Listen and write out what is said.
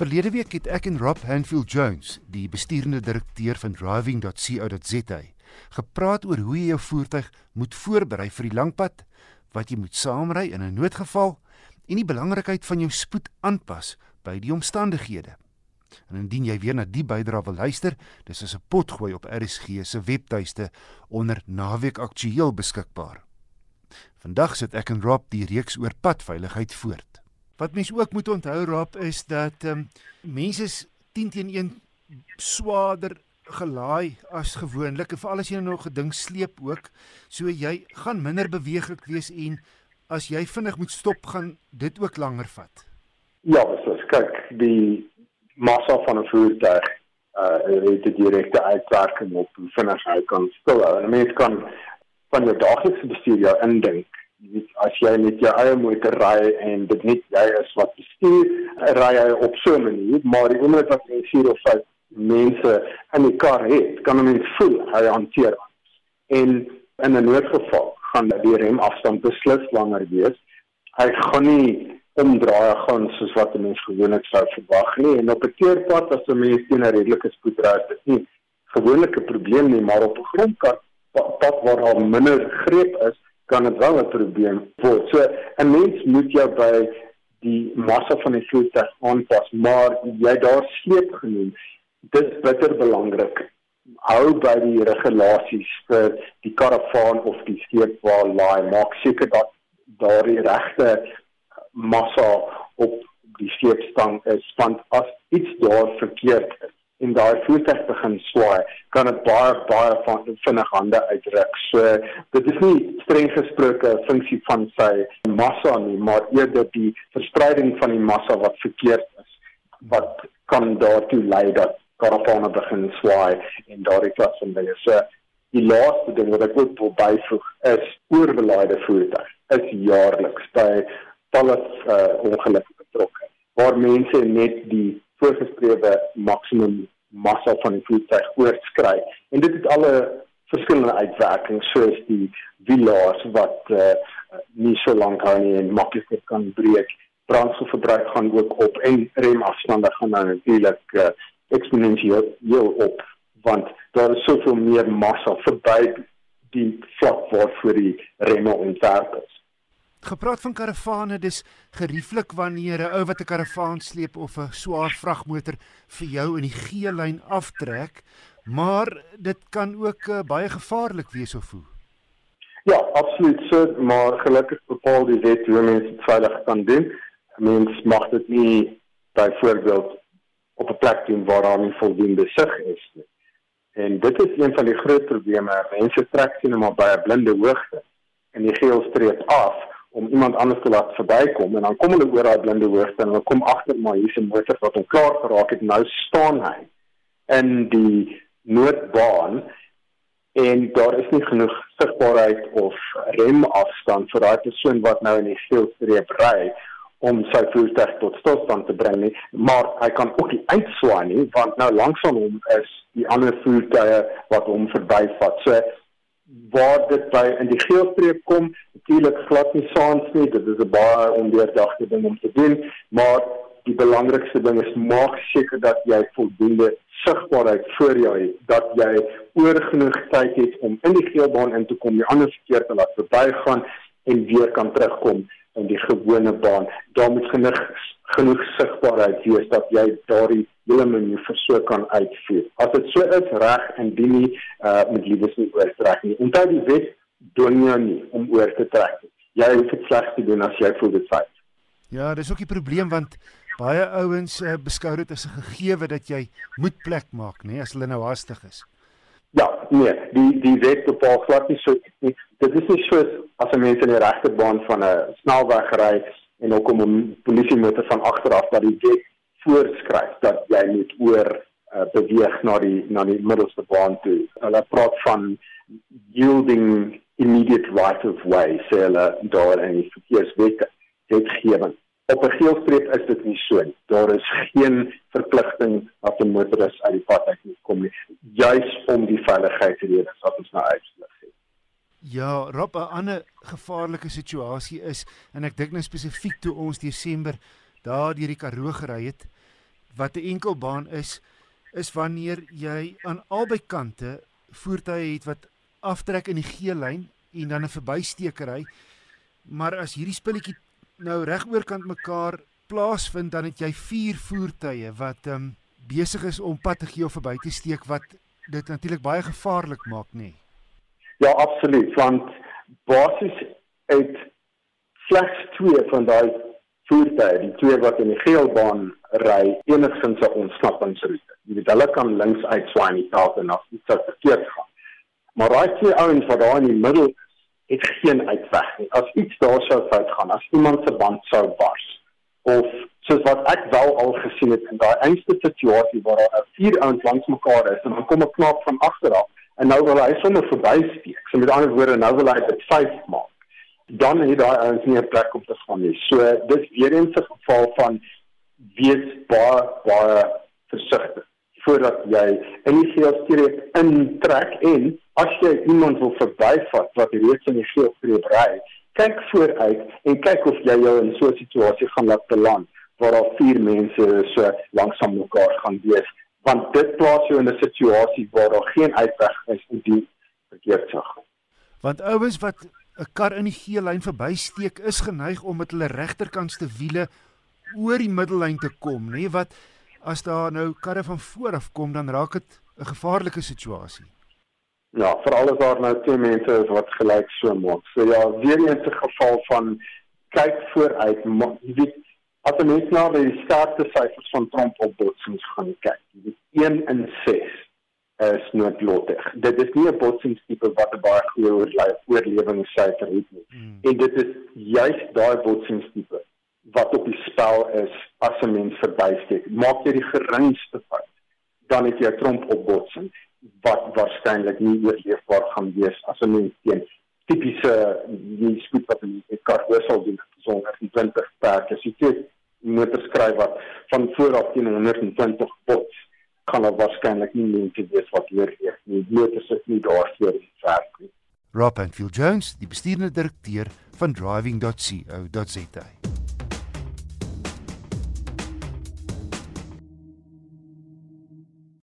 Verlede week het ek en Rob Hanfield Jones, die bestuurende direkteur van driving.co.za, gepraat oor hoe jy jou voertuig moet voorberei vir die lang pad, wat jy moet saamry in 'n noodgeval en die belangrikheid van jou spoed aanpas by die omstandighede. En indien jy weer na die bydrae wil luister, dis as 'n potgooi op RSG se webtuiste onder Naweek Aktueel beskikbaar. Vandag sit ek en Rob die reeks oor padveiligheid voort. Wat mense ook moet onthou rap is dat ehm um, mense is 10 teen 1 swaarder gelaai as gewoonlik en veral as jy nou nog 'n ding sleep ook. So jy gaan minder beweeglik wees en as jy vinnig moet stop gaan dit ook langer vat. Ja, so kyk die massa van 'n voertuig uh het 'n direkte uitwerking op hoe vinnig hy kan stilhou. En mense kan van jou daaglikse bestuur jou indink weet as jy met jou eie motor ry en dit net jy is wat bestuur, ry jy op so 'n manier, maar die oomblik wat jy vier of vyf mense in die kar het, kan 'n mens voel hy hanteer. En in 'n noodgeval gaan die remafstand beslis langer wees. Hy gaan nie omdraai gaan soos wat 'n mens gewoonlik sou verwag nie en op 'n teerpad as 'n mens teen 'n redelike spoed ry, is dit nie gewoonlik 'n probleem nie, maar op 'n grondpad pad waar daar minder greep is, kan dit wel 'n probleem word. So 'n mens moet jou by die massa van die voertuig aanpas, maar jy daar sleep genoem. Dit is bitter belangrik. Hou by die regulasies vir die karavaan of die sleepwa laai. Maak seker dat daar die regte massa op die sleepstang is, want as iets daar verkeerd is, en daai voertuig begin swaai, kan dit baie baie van vinnig hande uitruk. So dit is nie streng gesproke 'n funksie van sy massa nie, maar eerder die verspreiding van die massa wat verkeerd is wat kan daartoe lei dat karavane begin swaai en daardie klas van dinge. So die laaste ding wat ek ook wil byvoeg is oorbelaaide voertuig is jaarliks by talle uh, ongelukke betrokke waar mense net die voorgeskrewe maksimum massa van die voertuig oorskry. En dit het alle verskillende uitwerkings soos die wielaars wat uh, nie so lank hou nie en makliker kan breek. Brandstofverbruik gaan ook op en remafstande gaan nou natuurlik uh, eksponensieel op want daar is soveel meer massa verby die vlak waarvoor die remme ontwerp is. Gepraat van karavane, dis gerieflik wanneer 'n ou wat 'n karavaan sleep of 'n swaar vragmotor vir jou in die G-lyn aftrek, maar dit kan ook uh, baie gevaarlik wees of hoe. Ja, absoluut so, maar gelukkig bepaal die wet hoe mense dit veilig kan doen. Mens mag dit nie byvoorbeeld op 'n plek doen waar daar nie voldoende sig is nie. En dit is een van die groot probleme. Mense trek sien maar by 'n blinde hoogte en die geelstreep af om iemand anders te laat verbykom. En dan kom hulle oor daai blinde hoogte en hulle kom agter maar hier's 'n motor wat hom klaar geraak het. Nou staan hy in die noodbaan en daar is nie genoeg sigbaarheid of remafstand vir daai persoon wat nou in die veelstreep ry om sy voertuig tot stilstand te bring nie. Maar hy kan ook nie uitswaai nie want nou langs aan hom is die ander voertuie wat hom verbyvat. So waar dit by in die geelstreep kom, natuurlik glad nie saans nie. Dit is 'n baie ondeurdagte ding om te doen, maar die belangrikste ding is maak seker dat jy voldoende sigbaarheid voor jou het, dat jy oor genoeg tyd het om in die geelbaan in te kom, die ander verkeer te laat verbygaan en weer kan terugkom in die gewone baan. Daar moet genoeg genoeg sigbaarheid wees dat jy daardie hele manier so kan uitvoer. As dit so is reg en dien nie uh met liewes nie oortrek nie. Onthou die wet doen jou nie om oor te trek. Jy hoef dit slegs te doen as jy voel dit feit. Ja, dis ook die probleem want baie ouens uh, beskou dit as 'n gegewe dat jy moet plek maak, nê, as hulle nou haastig is. Ja, nee, die die wet bepaal glad nie so nie. Dit is nie so as 'n mens in die regte baan van 'n snelweg ry en ook om 'n polisiemotor van agter af dat die wet voorskryf dat jy moet oor uh, beweeg na die na die middelste baan toe. Hulle praat van yielding immediate right of way, sê hulle daar in die verkeerswet wetgewing. Op 'n geelstreep is dit nie so nie. Daar is geen verpligting dat 'n motoris uit die pad uit moet kom nie, juis om die veiligheidsredes wat ons nou uitlig. Ja, Rob, 'n ander gevaarlike situasie is en ek dink nou spesifiek toe ons Desember daar deur die Karoo gery het, wat 'n enkelbaan is, is wanneer jy aan albei kante voertuie het wat aftrek in die G-lyn en dan 'n verbystekery. Maar as hierdie spulletjie nou reg oorkant mekaar plaasvind, dan het jy vier voertuie wat ehm um, besig is om pad te gee of verby te steek wat dit natuurlik baie gevaarlik maak, nê? Nee. Ja, absoluut, want basies het slegs twee van daai voertuie, die twee wat in die geelbaan ry, enigstens 'n ontsnappingsroete. Jy weet hulle kan links uitswaai in die taal en af iets wat verkeerd gaan. Maar daai twee ouens wat daar in die middel het geen uitweg nie. As iets daar sou fout gaan, as iemand se band sou bars of soos wat ek wel al gesien het in daai eenste situasie waar daar vier ouens langs mekaar is en dan kom 'n knap van agter af en nou wil hy sommer verbysteek. So met ander woorde, nou wil hy dit 5 maak. Dan het daai ouens nie 'n plek om te gaan nie. So dis weer eens 'n geval van wees baie baie versigtig voordat jy in die geelstreep intrek en as jy iemand wil verbyvat wat reeds in die geelstreep ry, kyk vooruit en kyk of jy jou in so 'n situasie gaan laat beland waar al vier mense so langsam mekaar gaan wees want dit plaas jou in 'n situasie waar daar geen uitweg is en die verkeerd sag. Want ouens wat 'n kar in die geel lyn verbysteek is geneig om met hulle regterkantste wiele oor die middellyn te kom, nê, nee, wat as daar nou karre van voor af kom dan raak dit 'n gevaarlike situasie. Ja, veral as daar nou twee mense is wat gelyk so maak. So ja, weer eens 'n geval van kyk vooruit, jy weet As jy net na die sterkste syfers van Trump op botsings gaan kyk, die 1 in 6 is noodlottig. Dit is nie 'n botsingstipe wat 'n baie goeie oorlewingssyfer het nie. Hmm. En dit is juis daai botsingstipe wat op die spel is as 'n mens verbysteek. Maak jy die geringste fout, dan het jy 'n Trump op botsing wat waarskynlik nie oorleefbaar gaan wees as 'n mens teen tipiese die spoed wat in die kar sou doen sonder die 20 perke. As jy twee motors skryf wat van vooraf teen 120 bots kan daar waarskynlik nie mense wees wat eers nie. Motors is nie daarvoor werk nie. Rob Phil Jones, die bestuurende direkteur van driving.co.za.